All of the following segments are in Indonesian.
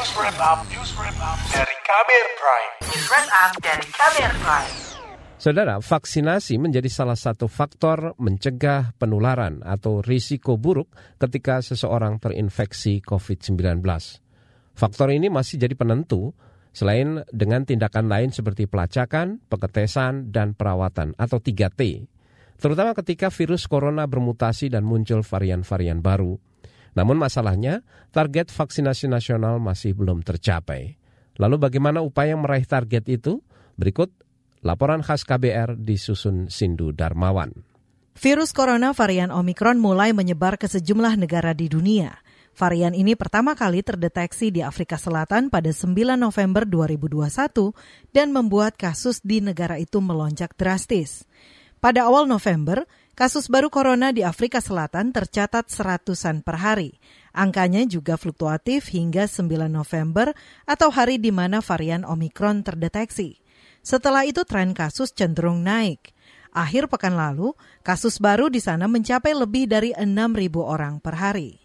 News Wrap Up, News Wrap Up dari Kamer Prime. News Wrap Up dari Kamer Prime. Saudara, vaksinasi menjadi salah satu faktor mencegah penularan atau risiko buruk ketika seseorang terinfeksi COVID-19. Faktor ini masih jadi penentu selain dengan tindakan lain seperti pelacakan, pengetesan, dan perawatan atau 3T. Terutama ketika virus corona bermutasi dan muncul varian-varian baru. Namun masalahnya, target vaksinasi nasional masih belum tercapai. Lalu bagaimana upaya meraih target itu? Berikut laporan khas KBR disusun Sindu Darmawan. Virus corona varian Omikron mulai menyebar ke sejumlah negara di dunia. Varian ini pertama kali terdeteksi di Afrika Selatan pada 9 November 2021 dan membuat kasus di negara itu melonjak drastis. Pada awal November, Kasus baru corona di Afrika Selatan tercatat seratusan per hari. Angkanya juga fluktuatif hingga 9 November atau hari di mana varian Omikron terdeteksi. Setelah itu tren kasus cenderung naik. Akhir pekan lalu, kasus baru di sana mencapai lebih dari 6.000 orang per hari.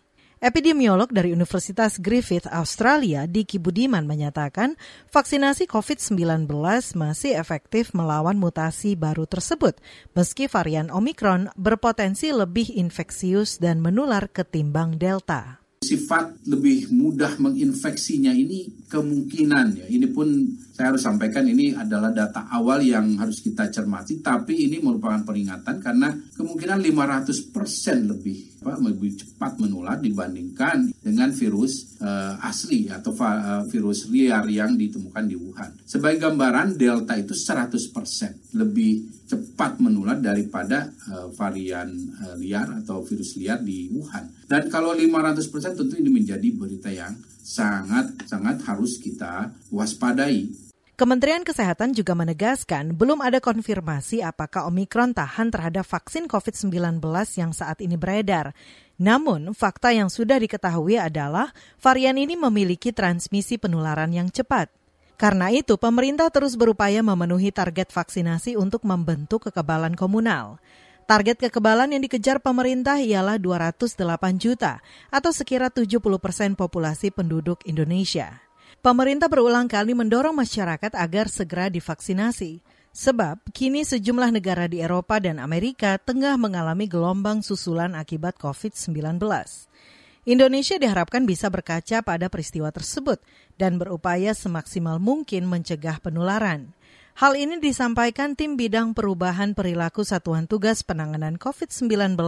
Epidemiolog dari Universitas Griffith Australia, Diki Budiman menyatakan vaksinasi COVID-19 masih efektif melawan mutasi baru tersebut, meski varian Omikron berpotensi lebih infeksius dan menular ketimbang Delta sifat lebih mudah menginfeksinya ini kemungkinan ya. Ini pun saya harus sampaikan ini adalah data awal yang harus kita cermati tapi ini merupakan peringatan karena kemungkinan 500% lebih apa, lebih cepat menular dibandingkan dengan virus uh, asli atau uh, virus liar yang ditemukan di Wuhan. Sebagai gambaran delta itu 100% lebih cepat menular daripada uh, varian uh, liar atau virus liar di Wuhan. Dan kalau 500% tentu ini menjadi berita yang sangat sangat harus kita waspadai. Kementerian Kesehatan juga menegaskan belum ada konfirmasi apakah Omikron tahan terhadap vaksin COVID-19 yang saat ini beredar. Namun, fakta yang sudah diketahui adalah varian ini memiliki transmisi penularan yang cepat. Karena itu, pemerintah terus berupaya memenuhi target vaksinasi untuk membentuk kekebalan komunal. Target kekebalan yang dikejar pemerintah ialah 208 juta atau sekira 70 persen populasi penduduk Indonesia. Pemerintah berulang kali mendorong masyarakat agar segera divaksinasi. Sebab kini sejumlah negara di Eropa dan Amerika tengah mengalami gelombang susulan akibat COVID-19. Indonesia diharapkan bisa berkaca pada peristiwa tersebut dan berupaya semaksimal mungkin mencegah penularan. Hal ini disampaikan tim bidang perubahan perilaku Satuan Tugas Penanganan COVID-19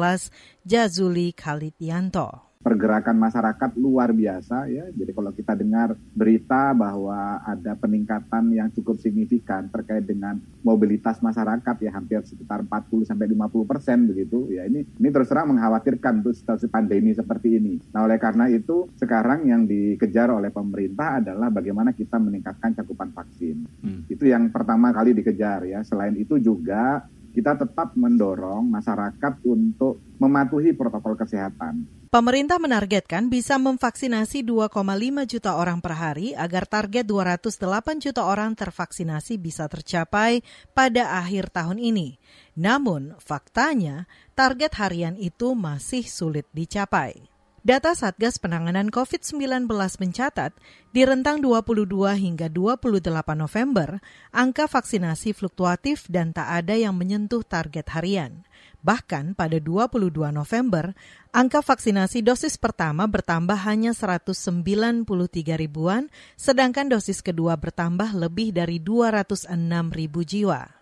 Jazuli Khalidyanto pergerakan masyarakat luar biasa ya. Jadi kalau kita dengar berita bahwa ada peningkatan yang cukup signifikan terkait dengan mobilitas masyarakat ya hampir sekitar 40 sampai 50 persen begitu ya ini ini terus terang mengkhawatirkan untuk situasi pandemi seperti ini. Nah oleh karena itu sekarang yang dikejar oleh pemerintah adalah bagaimana kita meningkatkan cakupan vaksin. Hmm. Itu yang pertama kali dikejar ya. Selain itu juga kita tetap mendorong masyarakat untuk mematuhi protokol kesehatan. Pemerintah menargetkan bisa memvaksinasi 2,5 juta orang per hari agar target 208 juta orang tervaksinasi bisa tercapai pada akhir tahun ini. Namun, faktanya target harian itu masih sulit dicapai. Data Satgas Penanganan COVID-19 mencatat, di rentang 22 hingga 28 November, angka vaksinasi fluktuatif dan tak ada yang menyentuh target harian. Bahkan pada 22 November, angka vaksinasi dosis pertama bertambah hanya 193 ribuan, sedangkan dosis kedua bertambah lebih dari 206 ribu jiwa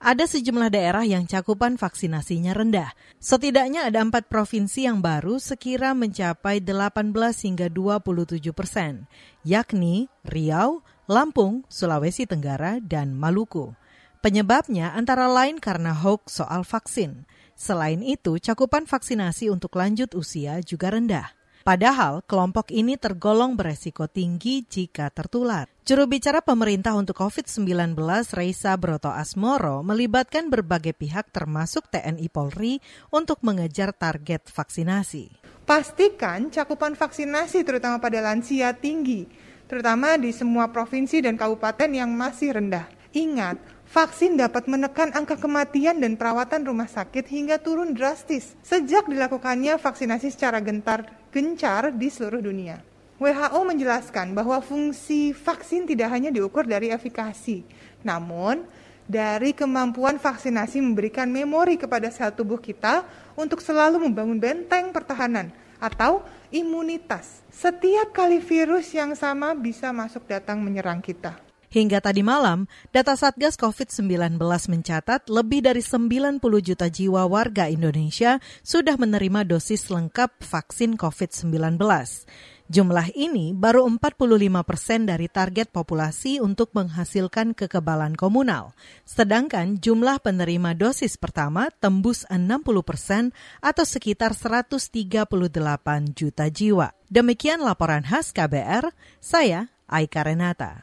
ada sejumlah daerah yang cakupan vaksinasinya rendah. Setidaknya ada empat provinsi yang baru sekira mencapai 18 hingga 27 persen, yakni Riau, Lampung, Sulawesi Tenggara, dan Maluku. Penyebabnya antara lain karena hoax soal vaksin. Selain itu, cakupan vaksinasi untuk lanjut usia juga rendah. Padahal kelompok ini tergolong beresiko tinggi jika tertular. Juru bicara pemerintah untuk COVID-19 Reisa Broto Asmoro melibatkan berbagai pihak termasuk TNI Polri untuk mengejar target vaksinasi. Pastikan cakupan vaksinasi terutama pada lansia tinggi, terutama di semua provinsi dan kabupaten yang masih rendah. Ingat, Vaksin dapat menekan angka kematian dan perawatan rumah sakit hingga turun drastis sejak dilakukannya vaksinasi secara gentar gencar di seluruh dunia. WHO menjelaskan bahwa fungsi vaksin tidak hanya diukur dari efikasi, namun dari kemampuan vaksinasi memberikan memori kepada sel tubuh kita untuk selalu membangun benteng pertahanan atau imunitas. Setiap kali virus yang sama bisa masuk datang menyerang kita. Hingga tadi malam, data Satgas COVID-19 mencatat lebih dari 90 juta jiwa warga Indonesia sudah menerima dosis lengkap vaksin COVID-19. Jumlah ini baru 45 persen dari target populasi untuk menghasilkan kekebalan komunal. Sedangkan jumlah penerima dosis pertama tembus 60 persen atau sekitar 138 juta jiwa. Demikian laporan khas KBR, saya Aika Renata.